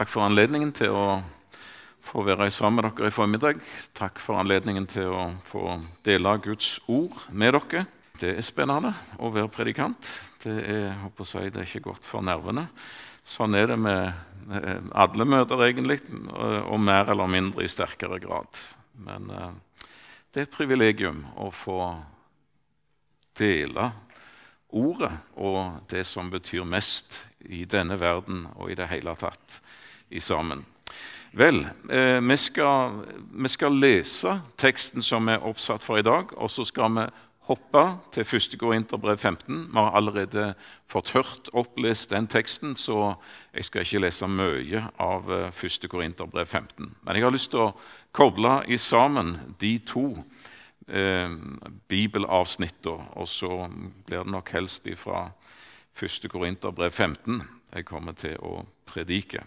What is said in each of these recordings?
Takk for anledningen til å få være sammen med dere i formiddag. Takk for anledningen til å få dele Guds ord med dere. Det er spennende å være predikant. Det er, å si, det er ikke godt for nervene. Sånn er det med alle møter, egentlig, og mer eller mindre i sterkere grad. Men eh, det er et privilegium å få dele ordet og det som betyr mest i denne verden og i det hele tatt i sammen. Vel, eh, vi, skal, vi, skal, lese teksten som er oppsatt for i dag, og så skal vi hoppe til 1. Korinterbrev 15. Vi har allerede fått hørt opplest den teksten, så jeg skal ikke lese mye av 1. Eh, Korinterbrev 15. Men jeg har lyst til å koble i sammen de to eh, bibelavsnittene, og så blir det nok helst fra 1. Korinterbrev 15 jeg kommer til å predike.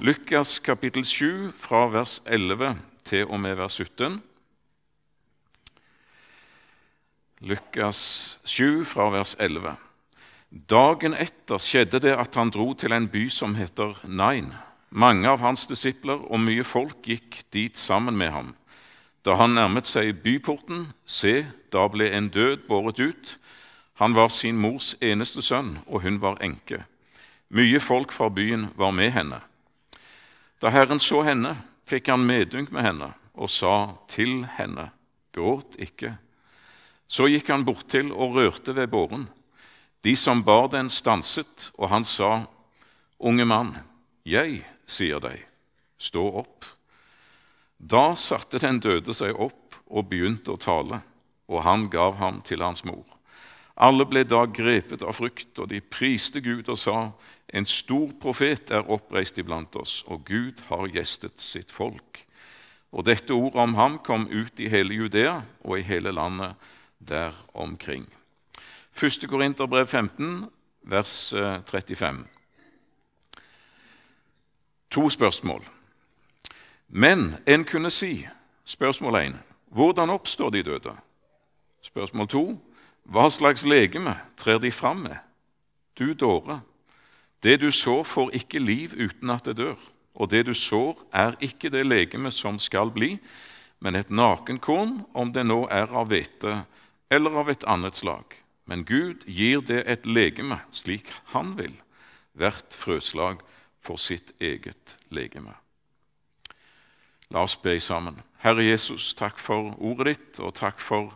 Lukas kapittel 7 fra vers 11 til og med vers 17. Lukas 7 fra vers 11. Dagen etter skjedde det at han dro til en by som heter Nain. Mange av hans disipler og mye folk gikk dit sammen med ham. Da han nærmet seg byporten, se, da ble en død båret ut. Han var sin mors eneste sønn, og hun var enke. Mye folk fra byen var med henne. Da Herren så henne, fikk han medynk med henne og sa til henne, gråt ikke. Så gikk han bortil og rørte ved båren. De som bar den, stanset, og han sa, Unge mann, jeg sier deg, stå opp. Da satte den døde seg opp og begynte å tale, og han gav ham til hans mor. Alle ble da grepet av frykt, og de priste Gud og sa:" En stor profet er oppreist iblant oss, og Gud har gjestet sitt folk. Og dette ordet om ham kom ut i hele Judea og i hele landet der omkring. 1. Korinterbrev 15, vers 35. Eh, to spørsmål. Men en kunne si, spørsmål 1, hvordan oppstår de døde? Spørsmål 2, hva slags legeme trer de fram med? Du dåre. Det du sår, får ikke liv uten at det dør. Og det du sår, er ikke det legeme som skal bli, men et nakenkorn, om det nå er av hvete eller av et annet slag. Men Gud gir det et legeme slik han vil. Hvert frøslag for sitt eget legeme. La oss be sammen. Herre Jesus, takk for ordet ditt, og takk for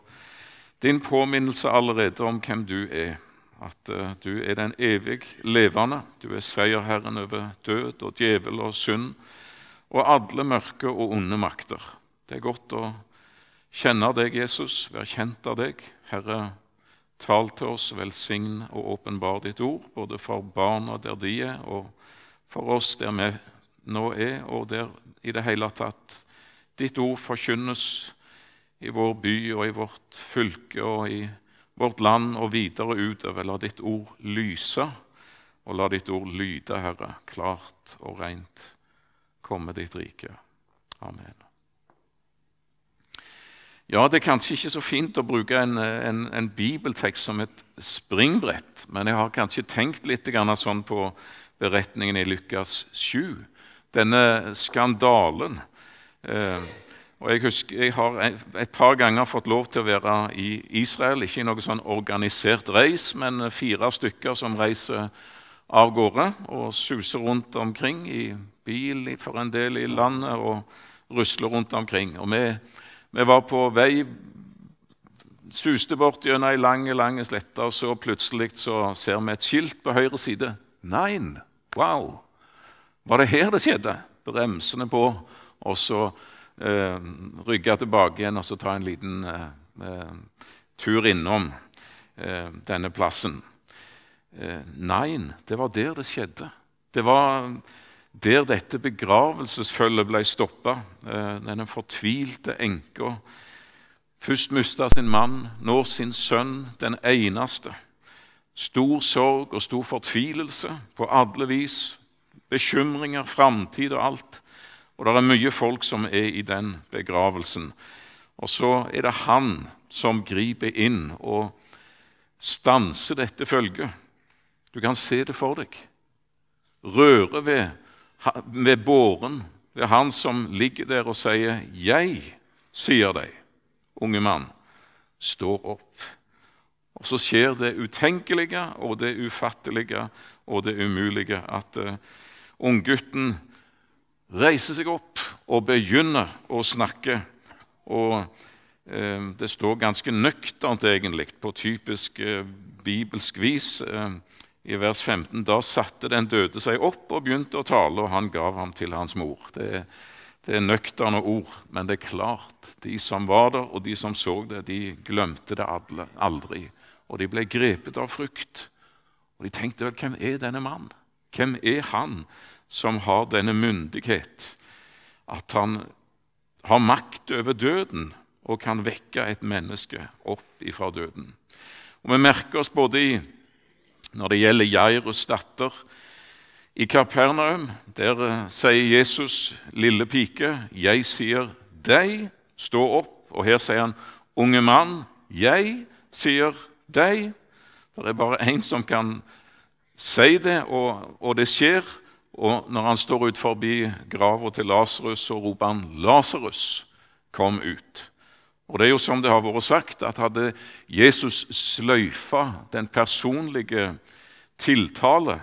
din påminnelse allerede om hvem du er. At uh, du er den evig levende. Du er seierherren over død og djevel og synd og alle mørke og onde makter. Det er godt å kjenne deg, Jesus, være kjent av deg. Herre, tal til oss, velsign og åpenbar ditt ord, både for barna der de er, og for oss der vi nå er, og der i det hele tatt ditt ord forkynnes i vår by og i vårt fylke og i vårt land og videre utover. La ditt ord lyse, og la ditt ord lyde, Herre, klart og rent. Komme ditt rike. Amen. Ja, Det er kanskje ikke så fint å bruke en, en, en bibeltekst som et springbrett, men jeg har kanskje tenkt litt sånn på beretningen i Lukas 7. Denne skandalen. Eh, og Jeg husker jeg har et par ganger fått lov til å være i Israel. Ikke i noe sånn organisert reis, men fire stykker som reiser av gårde og suser rundt omkring i bil for en del i landet og rusler rundt omkring. Og vi, vi var på vei, suste bort gjennom ei lang, lang slette, og så plutselig så ser vi et skilt på høyre side. Nein! Wow! Var det her det skjedde? Bremsene på. Og så rygge tilbake igjen og så ta en liten eh, eh tur innom eh, denne plassen. Eh, nei, det var der det skjedde. Det var der dette begravelsesfølget ble stoppa. Eh, denne fortvilte enka. Først mista sin mann, nå sin sønn, den eneste. Stor sorg og stor fortvilelse på alle vis. Bekymringer, framtid og alt. Og det er mye folk som er i den begravelsen. Og så er det han som griper inn og stanser dette følget. Du kan se det for deg. Røre ved ved båren. Det er han som ligger der og sier, 'Jeg sier deg, unge mann, stå opp.' Og så skjer det utenkelige og det ufattelige og det umulige. At uh, unggutten reiser seg opp og begynner å snakke. Og eh, det står ganske nøkternt, egentlig, på typisk eh, bibelsk vis. Eh, i vers 15. Da satte den døde seg opp og begynte å tale, og han gav ham til hans mor. Det, det er nøkterne ord, men det er klart, de som var der, og de som så det, de glemte det aldri. Og de ble grepet av frykt. Og de tenkte vel, hvem er denne mannen? Hvem er han som har denne myndighet? At han har makt over døden og kan vekke et menneske opp ifra døden. Og Vi merker oss både i når det gjelder Jairus' datter i Kapernaum, der eh, sier Jesus, 'Lille pike, jeg sier deg, stå opp.' Og her sier han, 'Unge mann, jeg sier deg.' Det er bare én som kan si det, og, og, det skjer. Og når han står ut forbi grava til Lasarus, så roper han, 'Lasarus, kom ut'. Og det er jo som det har vært sagt, at hadde Jesus sløyfa den personlige tiltale,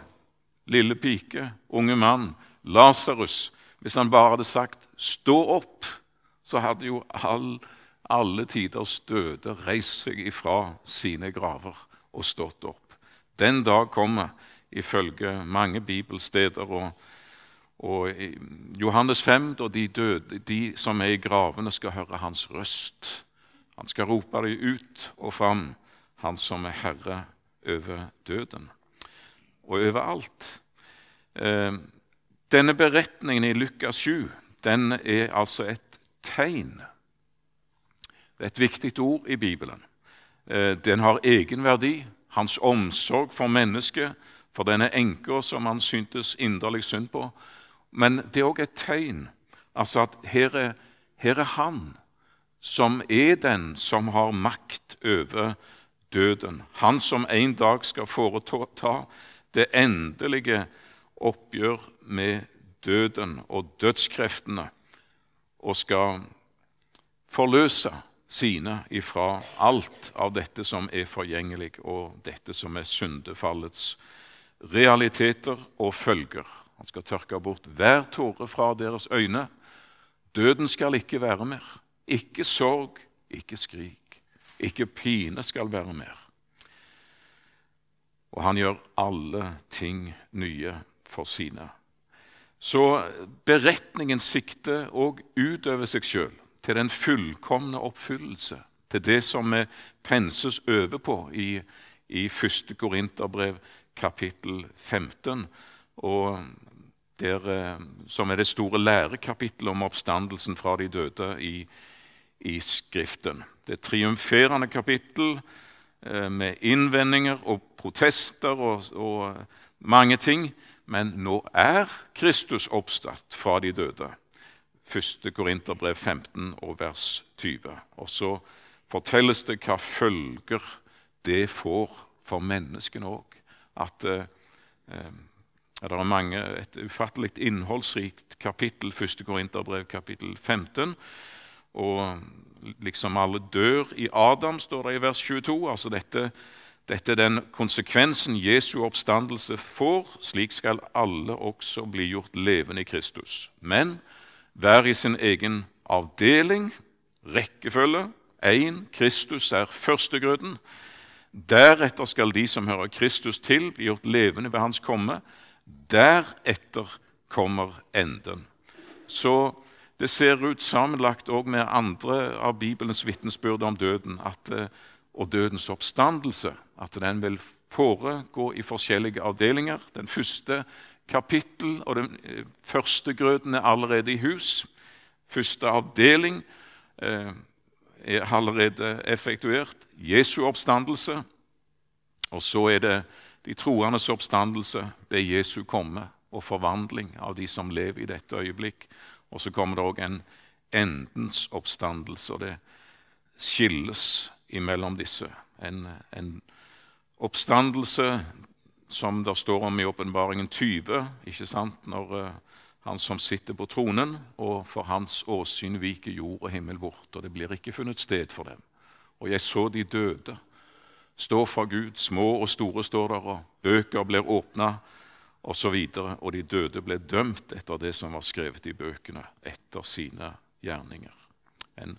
lille pike, unge mann, Lasarus Hvis han bare hadde sagt 'stå opp', så hadde jo all, alle tiders døde reist seg ifra sine graver og stått opp. Den dag kommer, ifølge mange bibelsteder. og og Johannes 5, da de, døde, de som er i gravene, skal høre hans røst. Han skal rope dem ut og fram, han som er herre over døden og overalt. Eh, denne beretningen i Lukas 7 den er altså et tegn. Det er et viktig ord i Bibelen. Eh, den har egenverdi. Hans omsorg for mennesket, for denne enka som han syntes inderlig synd på, men det er òg et tegn. Altså at her er, her er han som er den som har makt over døden. Han som en dag skal foreta det endelige oppgjør med døden og dødskreftene og skal forløse sine ifra alt av dette som er forgjengelig, og dette som er syndefallets realiteter og følger. Han skal tørke bort hver tåre fra deres øyne. Døden skal ikke være mer. Ikke sorg, ikke skrik. Ikke pine skal være mer. Og han gjør alle ting nye for sine. Så beretningen sikter òg utover seg sjøl, til den fullkomne oppfyllelse. Til det som vi penses over på i, i 1. Korinterbrev kapittel 15 og der, eh, som er det store lærekapittelet om oppstandelsen fra de døde i, i Skriften. Det triumferende kapittel eh, med innvendinger og protester og, og, mange ting. Men nå er Kristus oppstått fra de døde. 1. Korinterbrev 15 og vers 20. Og så fortelles det hva følger det får for menneskene òg. At eh, eh det er mange, et ufattelig innholdsrikt kapittel, 1. Korinterbrev kapittel 15. Og liksom alle dør i Adam, står det i vers 22. altså dette, dette er den konsekvensen Jesu oppstandelse får. Slik skal alle også bli gjort levende i Kristus. Men hver i sin egen avdeling, rekkefølge. Én Kristus er førstegrøden. Deretter skal de som hører Kristus til, bli gjort levende ved Hans komme. Deretter kommer enden. Så det ser ut sammenlagt òg med andre av Bibelens vitnesbyrd om døden at, eh, og dødens oppstandelse, at den vil foregå i forskjellige avdelinger. Den første kapittel og den eh, første grøten er allerede i hus. Første avdeling eh, er allerede effektuert. Jesu oppstandelse. Og så er det de troendes oppstandelse ved Jesu komme og forvandling av de som lever i dette øyeblikk. Og så kommer det òg en endens oppstandelse, og det skilles imellom disse. En, en oppstandelse som det står om i Åpenbaringen 20, ikke sant? Når, han som sitter på tronen, og for hans åsyn viker jord og himmel bort, og det blir ikke funnet sted for dem. Og jeg så de døde stå for Gud, små og store står der, og bøker blir åpna, osv. Og, og de døde ble dømt etter det som var skrevet i bøkene, etter sine gjerninger. En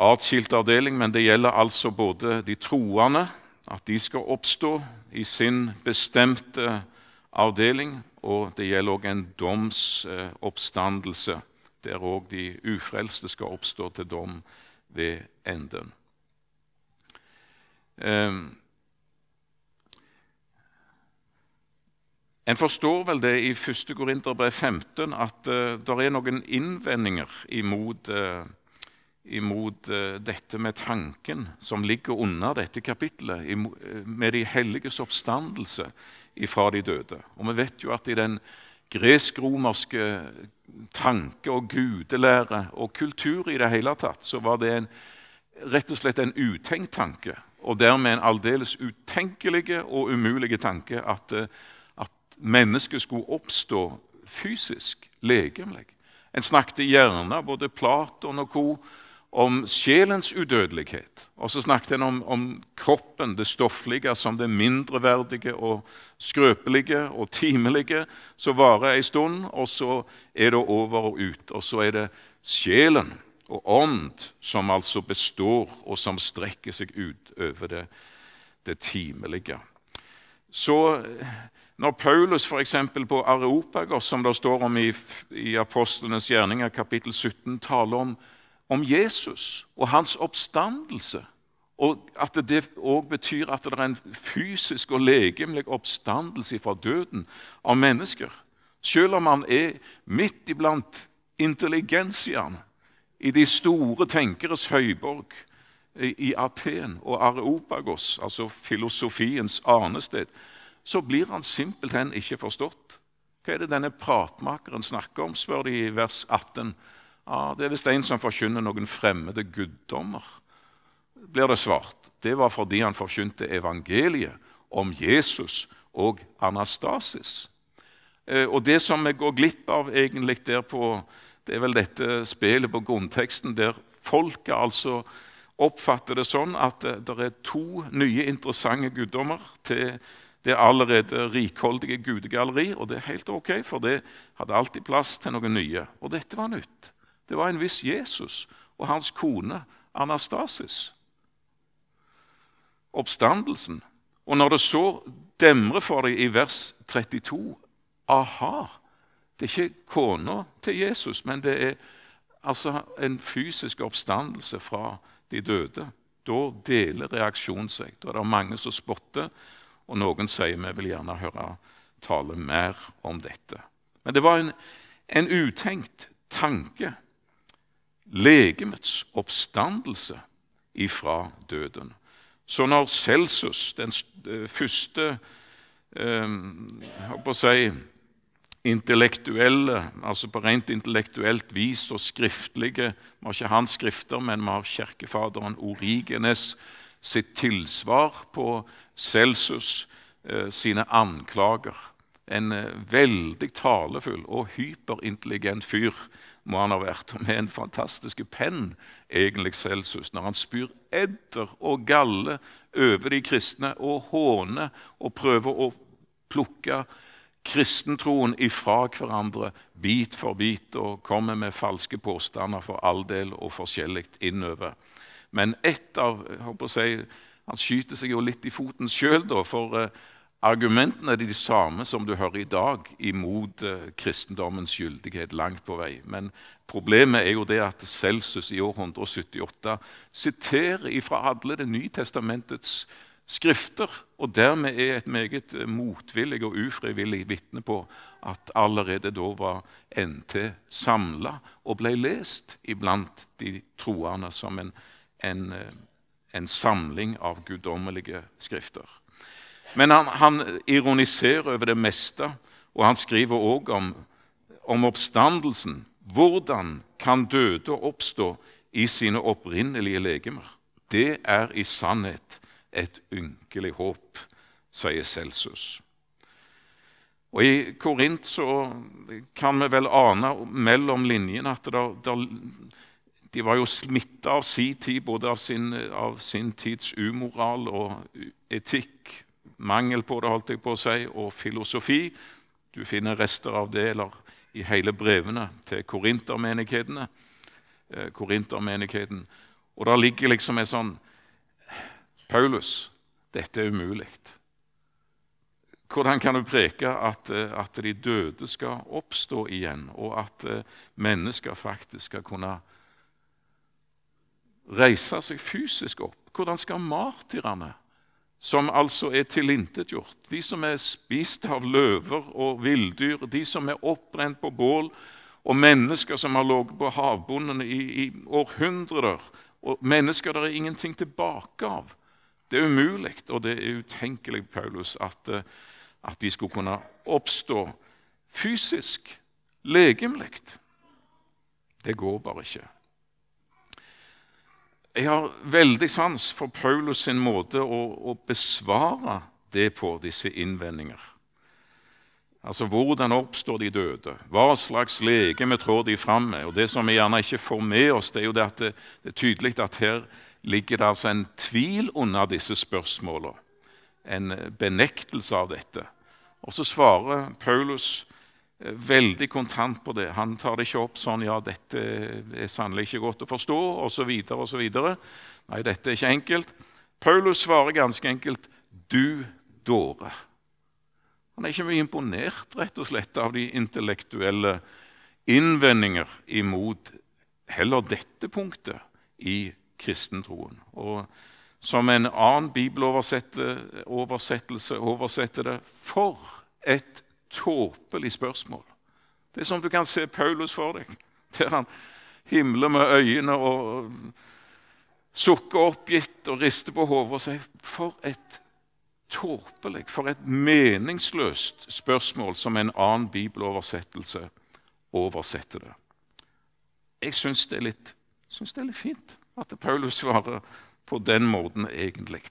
atskilt avdeling, men det gjelder altså både de troende, at de skal oppstå i sin bestemte avdeling, og det gjelder òg en domsoppstandelse, der òg de ufrelste skal oppstå til dom ved enden. Um, En forstår vel det i 1. Korinterbrev 15 at uh, det er noen innvendinger imot, uh, imot uh, dette med tanken som ligger under dette kapittelet, med de helliges oppstandelse ifra de døde. Og Vi vet jo at i den gresk-romerske tanke og gudelære og kultur i det hele tatt, så var det en, rett og slett en utenkt tanke, og dermed en aldeles utenkelig og umulig tanke at mennesket skulle oppstå fysisk, legemlig. En snakket gjerne, både Platon og co., om sjelens udødelighet. Og så snakket en om, om, kroppen, det stofflige, som det mindreverdige og skrøpelige og timelige, som varer ei stund, og så er det over og ut. Og så er det sjelen og ånd som altså består, og som strekker seg ut over det, det timelige. Så når Paulus f.eks. på Areopagos, som det står om i, i Apostlenes gjerninger, kapittel 17, taler om, om Jesus og hans oppstandelse, og at det òg betyr at det er en fysisk og legemlig oppstandelse fra døden av mennesker Selv om han er midt iblant intelligensiaene i de store tenkeres høyborg i Aten og Areopagos, altså filosofiens arnested, så blir han simpelthen ikke forstått. Hva er det denne pratmakeren snakker om, spør de i vers 18. Ja, Det er visst en som forkynner noen fremmede guddommer, blir det svart. Det var fordi han forkynte evangeliet om Jesus og Anastasis. Eh, og Det som vi går glipp av egentlig der på, det er vel dette spelet på grunnteksten, der folket altså oppfatter det sånn at eh, det er to nye interessante guddommer til det er allerede rikholdige gudegalleri, og det er helt ok, for det hadde alltid plass til noen nye. Og dette var nytt. Det var en viss Jesus og hans kone Anastasis. Oppstandelsen. Og når det så demrer for dem i vers 32 Aha! Det er ikke kona til Jesus, men det er altså en fysisk oppstandelse fra de døde. Da deler reaksjonen seg. Da er det mange som spotter og noen sier vi vil gjerne høre tale mer om dette. Men det var en, en utenkt tanke. Legemets oppstandelse ifra døden. Så når Celsus, den eh, første eh, si, intellektuelle, altså på rent intellektuelt vis og skriftlige Vi har ikke hans skrifter, men vi har kirkefaderen Origenes sitt tilsvar på Celsus eh, sine anklager. En eh, veldig talefull og hyperintelligent fyr må han ha vært, med en fantastisk penn, egentlig Celsus, når han spyr edder og galle over de kristne og håner og prøver å plukke kristentroen ifra hverandre bit for bit og kommer med falske påstander for all del og forskjellig innover. Men ett av jeg håper å si, han skyter seg jo litt i foten sjøl, for uh, argumentene er de samme som du hører i dag imot uh, kristendommens gyldighet langt på vei. Men problemet er jo det at Celsus i år 178 siterer ifra alle Det nye testamentets skrifter, og dermed er et meget eh, motvillig og ufrivillig vitne på at allerede da var NT samla og ble lest iblant de troende som en, en en samling av guddommelige skrifter. Men han, han, ironiserer over det meste, og han skriver òg om, om oppstandelsen. Hvordan kan døde oppstå i sine opprinnelige legemer? Det er i sannhet et ynkelig håp, sier Celsus. Og I Korint så kan vi vel ane mellom linjene at det, det, de var jo smitta av sin tid, både av sin, av sin, tids umoral og etikk, mangel på det, holdt jeg på å si, og filosofi. Du finner rester av det eller i hele brevene til korintermenighetene. Eh, korintermenigheten. Og der ligger liksom en sånn Paulus, dette er umulig. Hvordan kan du preke at, eh, at, de døde skal oppstå igjen, og at eh, mennesker faktisk skal kunne reise seg fysisk opp? Hvordan skal martyrene, som altså er tilintetgjort, de som er spist av løver og villdyr, de som er oppbrent på bål, og mennesker som har ligget på havbunnen i, i århundrer, og mennesker der er ingenting tilbake av Det er umulig, og det er utenkelig, Paulus, at uh, at de skulle kunne oppstå fysisk, legemlig. Det går bare ikke. Jeg har veldig sans for Paulus sin måte å, å besvare det på, disse innvendinger. Altså, Hvordan oppstår de døde? Hva slags legeme trår de fram med? Og Det som vi gjerne ikke får med oss, det er jo det at det, det er tydelig at her ligger det altså en tvil under disse spørsmålene. En benektelse av dette. Og så svarer Paulus veldig kontant på det. Han tar det ikke opp sånn ja, dette er sannelig ikke godt å forstå, osv. osv. Nei, dette er ikke enkelt. Paulus svarer ganske enkelt du dåre. Han er ikke mye imponert rett og slett av de intellektuelle innvendinger imot heller dette punktet i kristentroen. Og som en annen bibeloversettelse oversetter det for et tåpelig spørsmål. Det er som du kan se Paulus for deg, der han himler med øynene og sukker oppgitt og rister på hodet og sier For et tåpelig, for et meningsløst spørsmål som en annen bibeloversettelse oversetter det. Jeg syns det, det, er litt fint at Paulus svarer på den måten egentlig.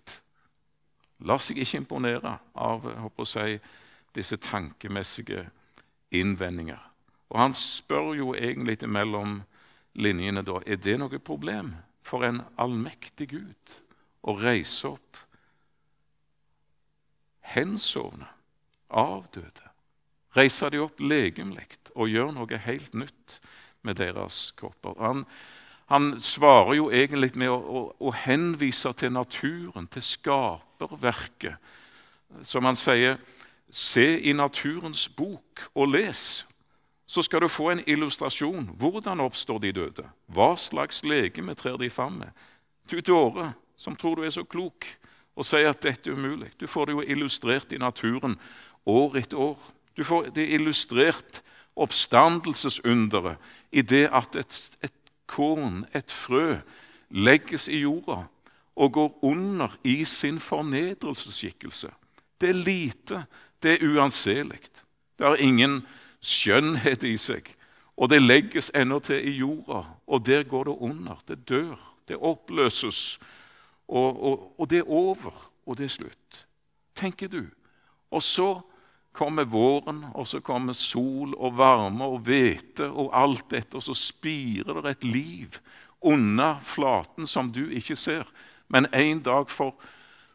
La seg ikke imponere av håper å si, disse tankemessige innvendinger. Og han spør jo egentlig mellom linjene da er det noe problem for en allmektig Gud å reise opp hensovne, avdøde. Reise de opp legemlig og gjøre noe helt nytt med deres kropper. Han, han svarer jo egentlig med å, å, å henvise til naturen, til skaperverket. Som han sier Se i naturens bok og les, så skal du få en illustrasjon. Hvordan oppstår de døde? Hva slags legeme trer de fram med? Du dåre som tror du er så klok og sier at dette er umulig. Du får det jo illustrert i naturen år etter år. Du får det illustrert oppstandelsesunderet i det at et, et korn, et frø, legges i jorda og går under i sin fornedrelsesskikkelse. Det er lite det er uanselig. Det har ingen skjønnhet i seg. Og det legges ennå til i jorda, og der går det under. Det dør. Det oppløses. Og, og, og det er over, og det er slutt. Tenker du. Og så kommer våren, og så kommer sol og varme og hvete og alt dette, og så spirer det et liv under flaten som du ikke ser. Men en dag for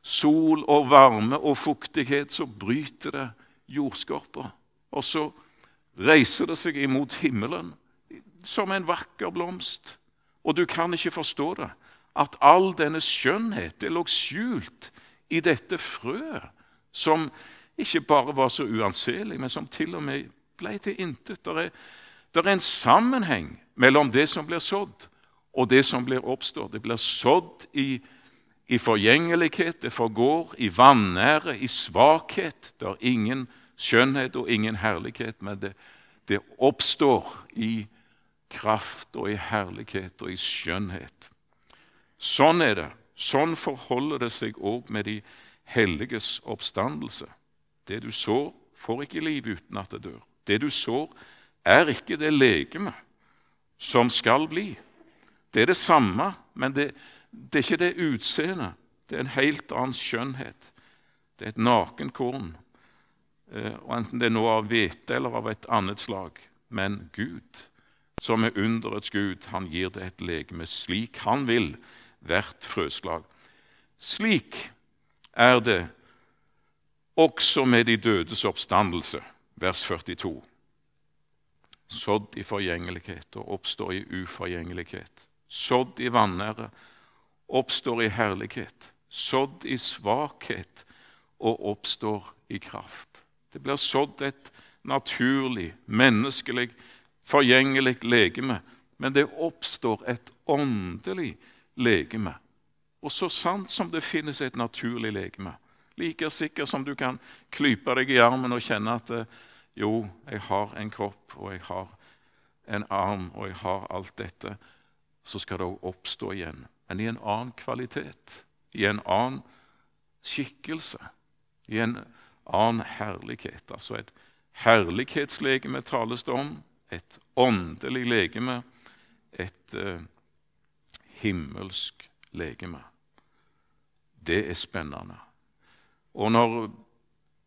sol og varme og fuktighet, så bryter det jordskorpa. Og så reiser det seg imot himmelen som en vakker blomst. Og du kan ikke forstå det, at all denne skjønnhet det lå skjult i dette frøet, som ikke bare var så uanselig, men som til og med ble til intet. Det er, er en sammenheng mellom det som blir sådd, og det som blir oppstått. Det blir sådd i i forgjengelighet, det forgår, i vanære, i svakhet. Det er ingen skjønnhet og ingen herlighet, men det, det oppstår i kraft og i herlighet og i skjønnhet. Sånn er det. Sånn forholder det seg òg med de helliges oppstandelse. Det du sår, får ikke liv uten at det dør. Det du sår, er ikke det legeme som skal bli. Det er det samme, men det, det er ikke det utseendet. Det er en helt annen skjønnhet. Det er et nakenkorn Eh, og enten det er noe av hvete eller av et annet slag. Men Gud, som er underets Gud, han gir det et legeme slik han vil, hvert frøslag. Slik er det også med de dødes oppstandelse, vers 42. Sådd i forgjengelighet og oppstår i uforgjengelighet. Sådd i vanære, oppstår i herlighet. Sådd i svakhet og oppstår i kraft. Det blir sådd et naturlig, menneskelig, forgjengelig legeme. Men det oppstår et åndelig legeme. Og så sant som det finnes et naturlig legeme, like sikkert som du kan klype deg i armen og kjenne at eh, jo, jeg har en kropp, og jeg har en arm, og jeg har alt dette, så skal det òg oppstå igjen. Men i en annen kvalitet, i en annen skikkelse, i en annen herlighet. Altså et herlighetslegeme tales det om, et åndelig legeme, et uh, himmelsk legeme. Det er spennende. Og når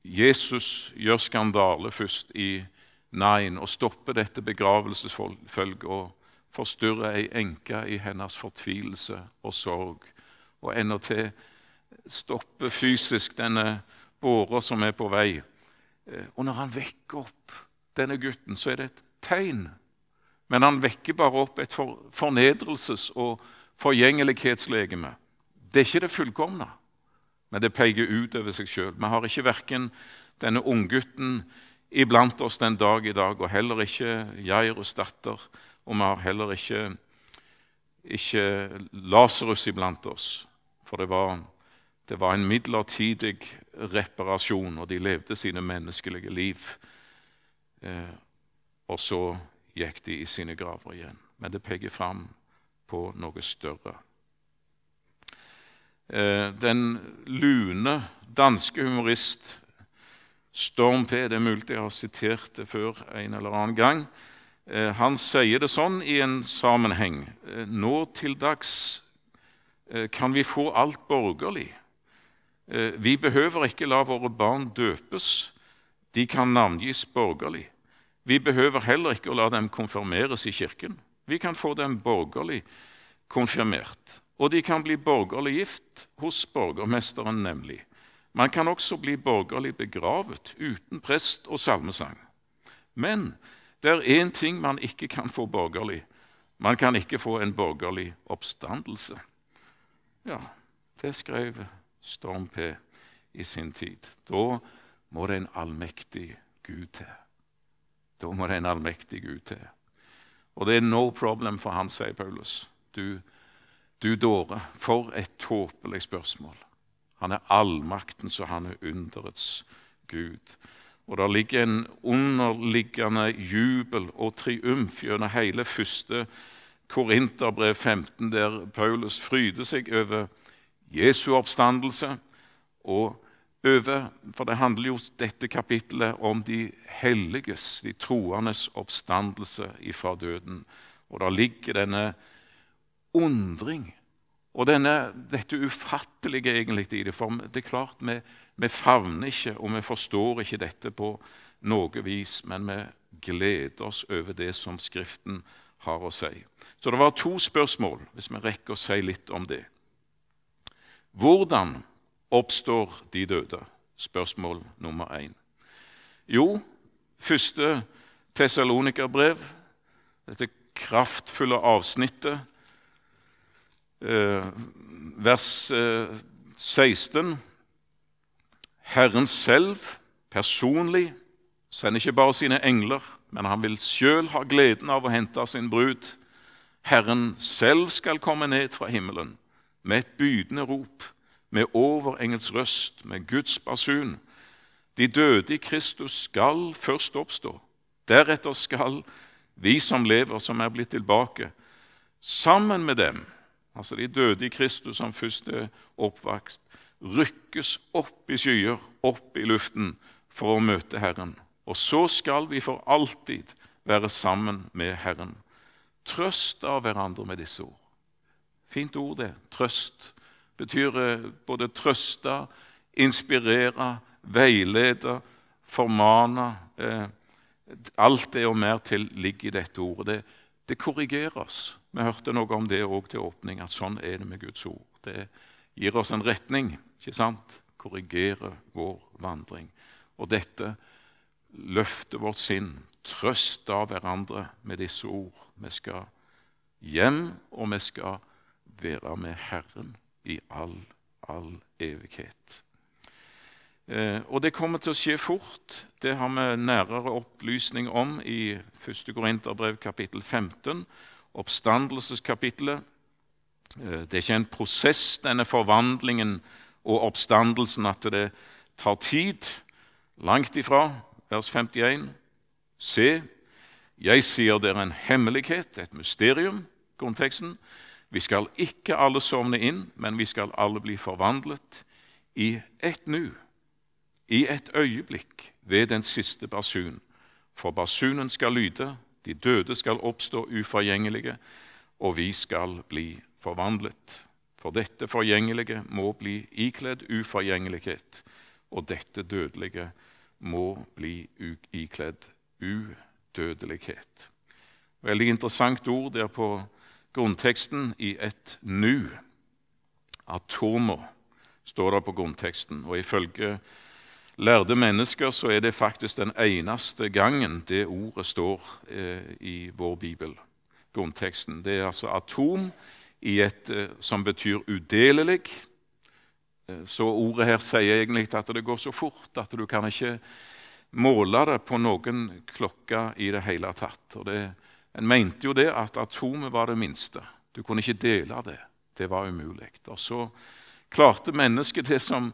Jesus gjør skandale først i Nain og stopper dette begravelsesfølget og forstyrrer ei enke i hennes fortvilelse og sorg, og endatil stoppe fysisk denne båra som er på vei. Eh, og når han vekker opp denne gutten, så er det et tegn. Men han vekker bare opp et fornedrelses- og forgjengelighetslegeme. Det er ikke det fullkomne, men det peker utover seg sjøl. Vi har ikke verken denne unggutten iblant oss den dag i dag, og heller ikke Jairus datter, og vi har heller ikke, ikke Lasarus iblant oss. For det var, det var en midlertidig reparasjon, og de levde sine menneskelige liv. Eh, og så gikk de i sine graver igjen. Men det peker fram på noe større. Eh, den lune danske humorist Storm P. Det er mulig jeg har sitert det før en eller annen gang. Eh, han sier det sånn i en sammenheng. Eh, nå til dags kan vi få alt borgerlig. Vi behøver ikke la våre barn døpes. De kan navngis borgerlig. Vi behøver heller ikke å la dem konfirmeres i kirken. Vi kan få dem borgerlig konfirmert og de kan bli borgerlig gift hos borgermesteren, nemlig. Man kan også bli borgerlig begravet uten prest og salmesang. Men det er én ting man ikke kan få borgerlig. Man kan ikke få en borgerlig oppstandelse. Ja, det skrev Storm P i sin tid. Da må det en allmektig Gud til. Da må det en allmektig Gud til. Og det er no problem for han, sier Paulus. Du du dåre, for et tåpelig spørsmål. Han er allmakten, så han er underets Gud. Og Det ligger en underliggende jubel og triumf gjennom hele første Korinterbrev 15, der Paulus fryder seg over Jesu oppstandelse og over For det handler jo dette kapittelet om de helliges, de troendes oppstandelse ifra døden. Og der ligger denne undring. Og denne, dette ufattelige egentlig i det. For det er klart, vi, vi favner ikke, og vi forstår ikke dette på noe vis, men vi gleder oss over det som Skriften har å si. Så det var to spørsmål, hvis vi rekker å si litt om det. Hvordan oppstår de døde? Spørsmål nummer én. Jo, første Tessalonikerbrev, dette kraftfulle avsnittet Eh, vers 16. Herren selv, personlig, sender ikke bare sine engler, men han vil sjøl ha gleden av å hente sin brud. Herren selv skal komme ned fra himmelen med et bydende rop, med overengels røst, med Guds basun. De døde i Kristus skal først oppstå. Deretter skal vi som lever, som er blitt tilbake, sammen med dem altså de døde i Kristus som første oppvakst, rykkes opp i skyer, opp i luften, for å møte Herren. Og så skal vi for alltid være sammen med Herren. Trøst av hverandre med disse ord. Fint ord, det. Trøst betyr eh, både trøste, inspirere, veilede, formane eh, Alt det og mer til ligger i dette ordet. Det, det korrigeres. Vi hørte noe om det òg til åpning, at sånn er det med Guds ord. Det gir oss en retning, ikke sant? Korrigere vår vandring. Og dette løfter vårt sinn, trøst av hverandre med disse ord. Vi skal hjem, og vi skal være med Herren i all, all evighet. Eh, og det kommer til å skje fort. Det har vi nærere opplysning om i 1. Korinterbrev kapittel 15, oppstandelseskapittelet. Eh, det er ikke en prosess, denne forvandlingen og oppstandelsen, at det tar tid. Langt ifra. Vers 51. Se, jeg sier dere en hemmelighet, et mysterium. konteksten. Vi skal ikke alle sovne inn, men vi skal alle bli forvandlet i ett nu, i et øyeblikk, ved den siste basun. For basunen skal lyde, de døde skal oppstå uforgjengelige, og vi skal bli forvandlet. For dette forgjengelige må bli ikledd uforgjengelighet, og dette dødelige må bli ikledd udødelighet. Veldig interessant ord der på grunnteksten i et nu. Atomer står det på grunnteksten. Og ifølge lærde mennesker så er det faktisk den eneste gangen det ordet står eh, i vår bibel. Grunnteksten. Det er altså atom et, eh, som betyr udelelig. Eh, så ordet her sier egentlig at det går så fort at du kan ikke måle det på noen klokke i det hele tatt. Og det en mente jo det at atomet var det minste. Du kunne ikke dele det. Det var umulig. Og så klarte mennesket det som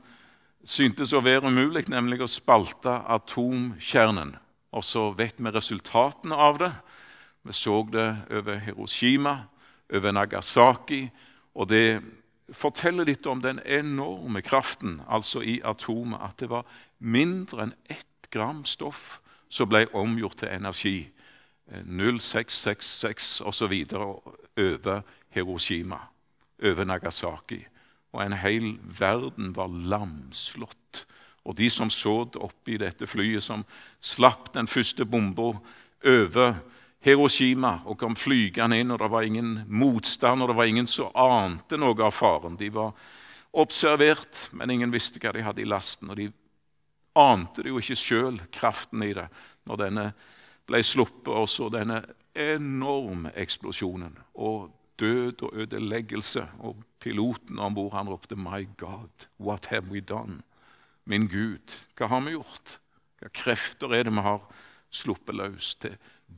syntes å være umulig, nemlig å spalte atomkjernen. Og så vet vi resultatene av det. Vi så det over Hiroshima, over Nagasaki. Og det forteller litt om den enorme kraften altså i atomet. At det var mindre enn ett gram stoff som ble omgjort til energi 0666 osv. over Hiroshima, over Nagasaki. Og en hel verden var lamslått. Og de som så oppi dette flyet som slapp den første bomba over Hiroshima og kom flygende inn, og det var ingen motstand, og det var ingen som ante noe av faren. De var observert, men ingen visste hva de hadde i lasten. Og de ante det jo ikke sjøl, kraften i det, når denne ble sluppet, og så denne enorme eksplosjonen og død og ødeleggelse. Og piloten om bord ropte 'My God, what have we done?' Min Gud, hva har vi gjort? Hva krefter er det vi har sluppet løs til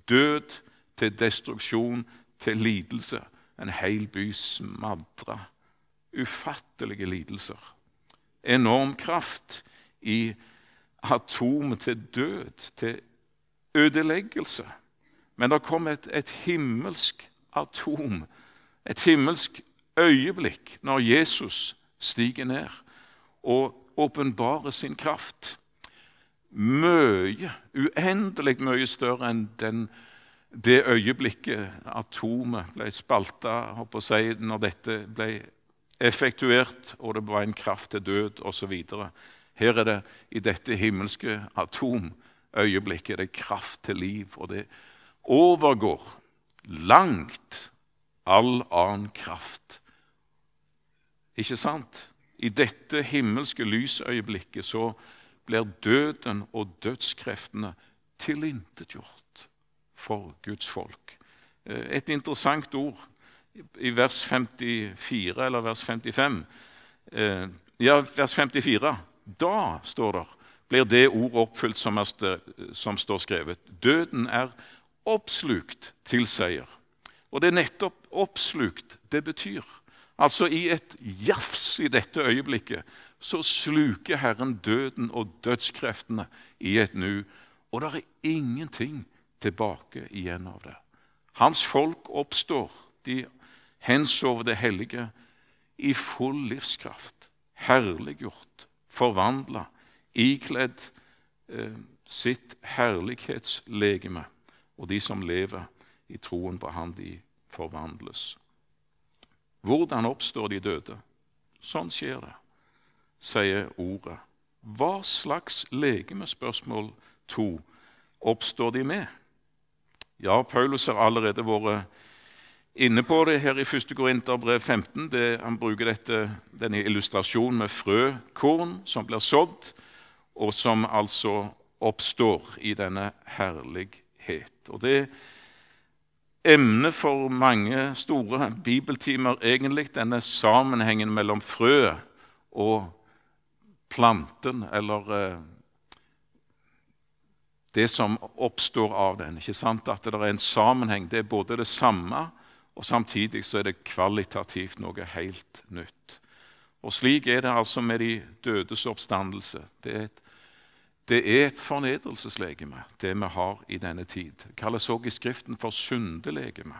død, til destruksjon, til lidelse? En hel by smadra. Ufattelige lidelser. Enorm kraft i atomet til død, til ødeleggelse. Men det kom et, et himmelsk atom, et himmelsk øyeblikk, når Jesus stiger ned og åpenbarer sin kraft. Mye, uendelig mye større enn den, det øyeblikket atomet ble spalta si, når dette ble effektuert, og det var en kraft til død osv. Her er det i dette himmelske atomøyeblikket det er kraft til liv, og det overgår langt all annen kraft. Ikke sant? I dette himmelske lysøyeblikket så blir døden og dødskreftene tilintetgjort for Guds folk. Eh, et interessant ord i vers 54 eller vers 55. Eh, ja, vers 54. Da står det blir det ordet oppfylt som, er, som står skrevet. Døden er oppslukt til seier. Og det er nettopp oppslukt det betyr. Altså i et jafs i dette øyeblikket så sluker Herren døden og dødskreftene i et nu. Og det er ingenting tilbake igjen av det. Hans folk oppstår, de hensover det hellige, i full livskraft, herliggjort, forvandla ikledd eh, sitt herlighetslegeme. Og de som lever i troen på Han, de forvandles. Hvordan oppstår de døde? Sånn skjer det, sier ordet. Hva slags legemespørsmål to, oppstår de med? Ja, Paulus har allerede vært inne på det her i 1. Korinterbrev 15. Det, han bruker dette, denne illustrasjonen med frøkorn som blir sådd, og som altså oppstår i denne herlighet. Og Det emnet for mange store bibeltimer, egentlig, denne sammenhengen mellom frø og planten, eller eh, det som oppstår av den. ikke sant? At det er en sammenheng. Det er både det samme, og samtidig så er det kvalitativt noe helt nytt. Og Slik er det altså med de dødes oppstandelse. Det er et, det er et fornedrelseslegeme, det vi har i denne tid. Det kalles også i Skriften for syndelegeme.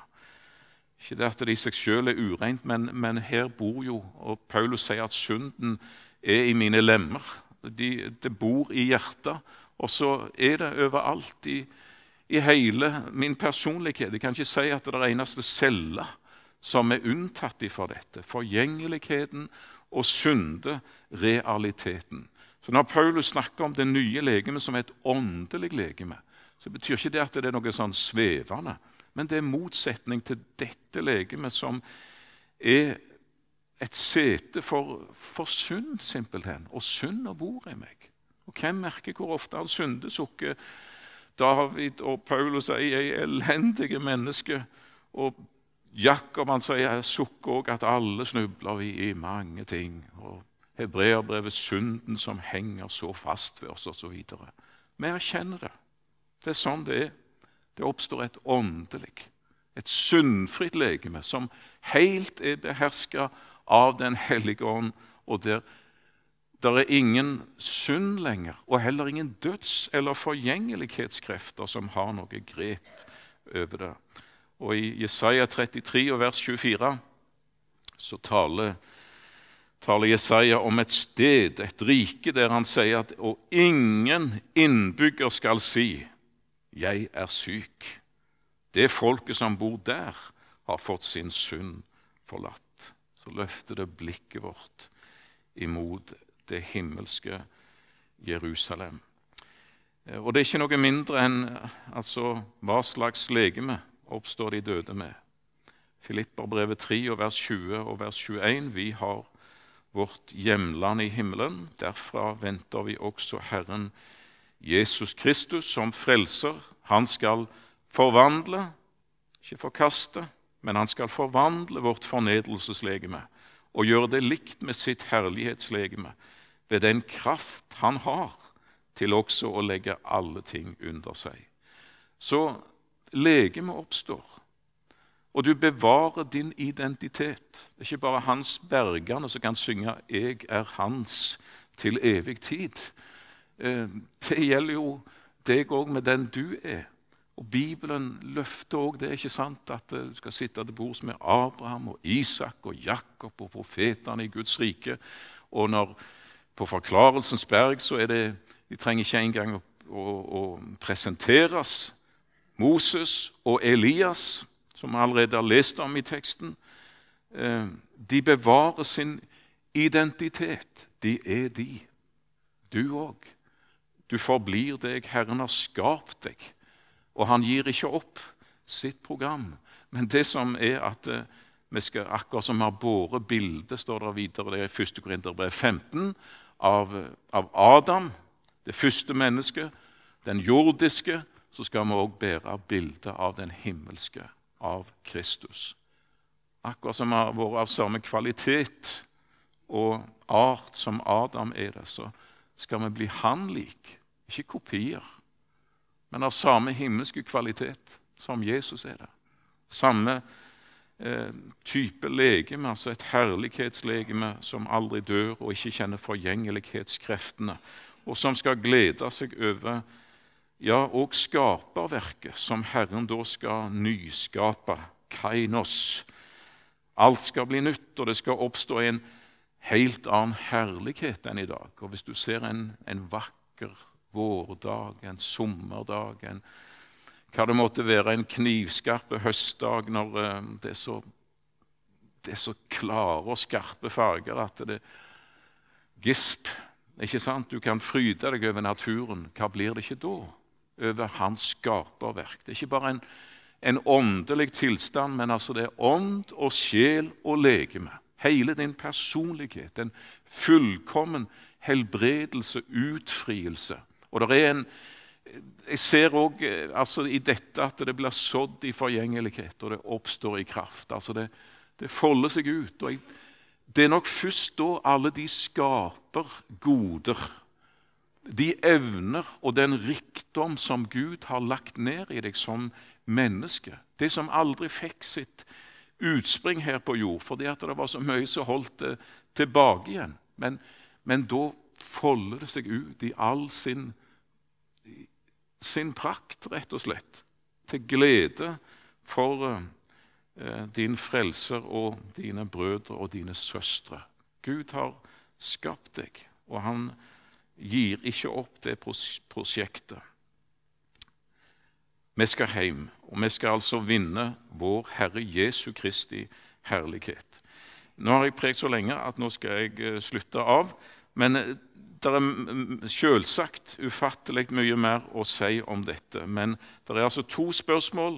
Ikke det at det i seg selv er ureint, men, men, her bor jo Og Paulus sier at synden er i mine lemmer. De, det bor i hjertet. Og så er det overalt i, i hele min personlighet. Jeg kan ikke si at det er eneste celle som er unntatt fra dette. Forgjengeligheten og synderealiteten. Så Når Paulus snakker om det nye legemet som et åndelig legeme, så betyr ikke det at det er noe sånn svevende, men det er motsetning til dette legemet som er et sete for, for synd, simpelthen. Og synd bor i meg. Og hvem merker hvor ofte han syndesukker? David og Paulus er ei elendige menneske. Og Jakob han sier sukker òg at alle snubler vi i mange ting. Og Hebreerbrevet synden som henger så fast ved oss, osv. Vi erkjenner det. Det er sånn det er. Det oppstår et åndelig, et syndfritt legeme som helt er beherska av Den hellige ånd, og der der er ingen synd lenger, og heller ingen døds- eller forgjengelighetskrefter som har noe grep over det. Og I Jesaja 33 og vers 24 så taler, taler Jesaja om et sted, et rike, der han sier at og ingen innbygger skal si 'Jeg er syk'. Det folket som bor der, har fått sin synd forlatt. Så løfter det blikket vårt imot det himmelske Jerusalem. Eh, og det er ikke noe mindre enn altså, hva slags legeme oppstår de døde med. Filipperbrevet 3 og vers 20 og vers 21. Vi har vårt hjemland i himmelen. Derfra venter vi også Herren Jesus Kristus som frelser. Han skal forvandle, ikke forkaste, men han skal forvandle vårt fornedrelseslegeme og gjøre det likt med sitt herlighetslegeme ved den kraft han har til også å legge alle ting under seg. Så legemet oppstår, og du bevarer din identitet. Det er ikke bare hans bergerne som kan synge 'Jeg er hans' til evig tid. Eh, det gjelder jo deg òg med den du er. Og Bibelen løfter òg det. er ikke sant? At du skal sitte til bords med Abraham og Isak og Jakob og profetene i Guds rike. Og når på Forklarelsens berg så er det De trenger ikke engang å, å, å presenteres. Moses og Elias, som vi allerede har lest om i teksten, eh, de bevarer sin identitet. De er de. Du òg. Du forblir deg. Herren har skapt deg. Og han gir ikke opp sitt program. Men det som er at eh, vi skal, akkurat som vi har båret bildet, står det videre det er 1. Korinterbrev 15, av, av Adam, det første mennesket, den jordiske, så skal vi òg bære bildet av den himmelske, av Kristus. Akkurat som vi har vært av samme kvalitet og art som Adam er det, så skal vi bli han lik. Ikke kopier, men av samme himmelske kvalitet som Jesus er det. Samme eh, type legeme, altså et herlighetslegeme som aldri dør og ikke kjenner forgjengelighetskreftene, og som skal glede seg over ja, og skaperverket, som Herren da skal nyskape, kainos. Alt skal bli nytt, og det skal oppstå en helt annen herlighet enn i dag. Og Hvis du ser en, en vakker vårdag, en sommerdag, en hva det måtte være, en knivskarp høstdag når eh, det er, så, det er så klare og skarpe farger at det gisp Ikke sant? Du kan fryde deg over naturen. Hva blir det ikke da? Over hans skaperverk. Det er ikke bare en, en åndelig tilstand, men altså det er ånd og sjel og legeme. Hele din personlighet. En fullkommen helbredelse, utfrielse. Og det er en, jeg ser òg eh, altså, i dette at det blir sådd i forgjengelighet, og det oppstår i kraft. Altså, det, det folder seg ut. og jeg, Det er nok først da alle de skaper goder, de evner og den rikdom som Gud har lagt ned i deg som menneske. Det som aldri fikk sitt utspring her på jord fordi at det var så mye som holdt det tilbake igjen. Men, men da folder det seg ut i all sin sin prakt, rett og slett. Til glede for eh, din frelser og dine brødre og dine søstre. Gud har skapt deg, og han gir ikke opp det prosjektet. Vi skal hjem, og vi skal altså vinne vår Herre Jesu Kristi herlighet. Nå har jeg prekt så lenge at nå skal jeg eh, slutte av. Men eh, det er selvsagt ufattelig mye mer å si om dette. Men det er altså to spørsmål.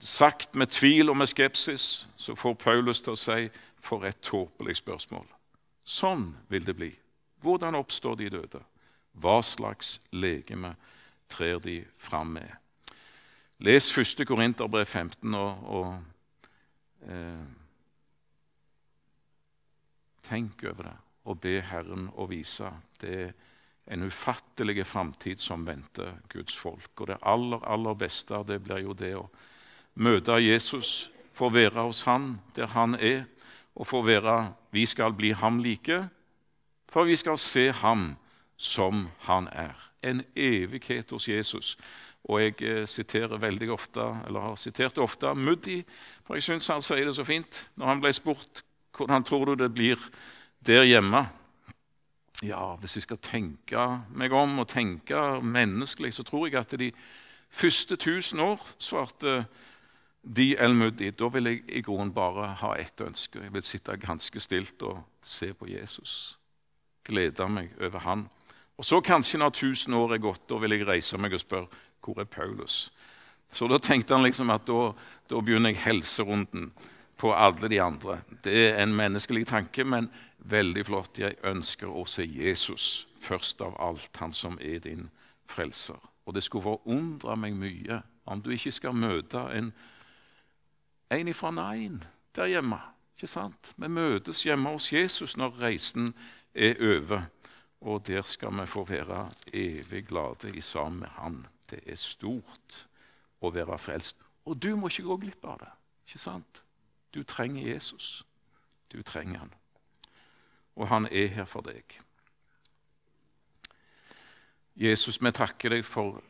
Sagt med tvil og med skepsis så får Paulus til å si for et tåpelig spørsmål. Sånn vil det bli. Hvordan oppstår de døde? Hva slags legeme trer de fram med? Les 1. Korinterbrev 15 og, og eh, tenk over det og be Herren å vise. Det er en ufattelig framtid som venter Guds folk. Og det aller, aller beste det blir jo det å møte Jesus, få være hos Han der Han er, og få være Vi skal bli ham like, for vi skal se ham som han er. En evighet hos Jesus. Og jeg eh, siterer veldig ofte, eller har sitert ofte Muddi, for jeg syns han sier det så fint når han ble spurt hvordan tror du det blir der hjemme Ja, hvis jeg skal tenke meg om og tenke menneskelig, så tror jeg at de første tusen år svarte de Elmuddi, da vil jeg i grunnen bare ha ett ønske. Jeg vil sitte ganske stilt og se på Jesus. Glede meg over han. Og så kanskje når tusen år er gått, da vil jeg reise meg og spørre hvor er Paulus? Så da tenkte han liksom at da, da begynner jeg helserunden på alle de andre. Det er en menneskelig tanke, men veldig flott. Jeg ønsker å se Jesus først av alt, han som er din frelser. Og det skulle forundre meg mye om du ikke skal møte en, en ifra Nain der hjemme. Ikke sant? Vi møtes hjemme hos Jesus når reisen er over. Og der skal vi få være evig glade i sammen med Han. Det er stort å være frelst. Og du må ikke gå glipp av det. Ikke sant? Du trenger Jesus. Du trenger han og han er her for deg. Jesus, vi takker deg for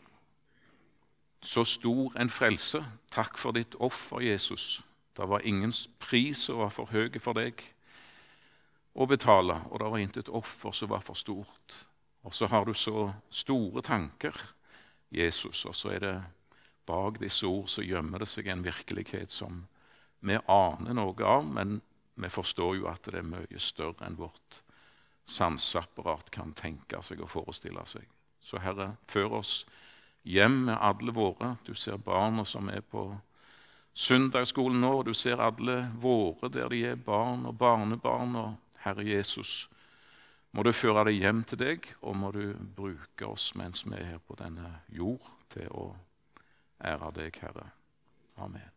så stor en frelse. Takk for ditt offer, Jesus. Det var ingen pris som var for høy for deg å betale, og det var intet offer som var for stort. Og så har du så store tanker, Jesus, og så er det bak disse ord så gjemmer det seg en virkelighet som vi aner noe av, men vi forstår jo at det er mye større enn vårt sanseapparat kan tenke seg og forestille seg. Så Herre, før oss hjem med alle våre. Du ser barna som er på søndagsskolen nå, og du ser alle våre der de er barn og barnebarn. Og Herre Jesus, må du føre det hjem til deg, og må du bruke oss mens vi er her på denne jord, til å ære deg, Herre. Amen.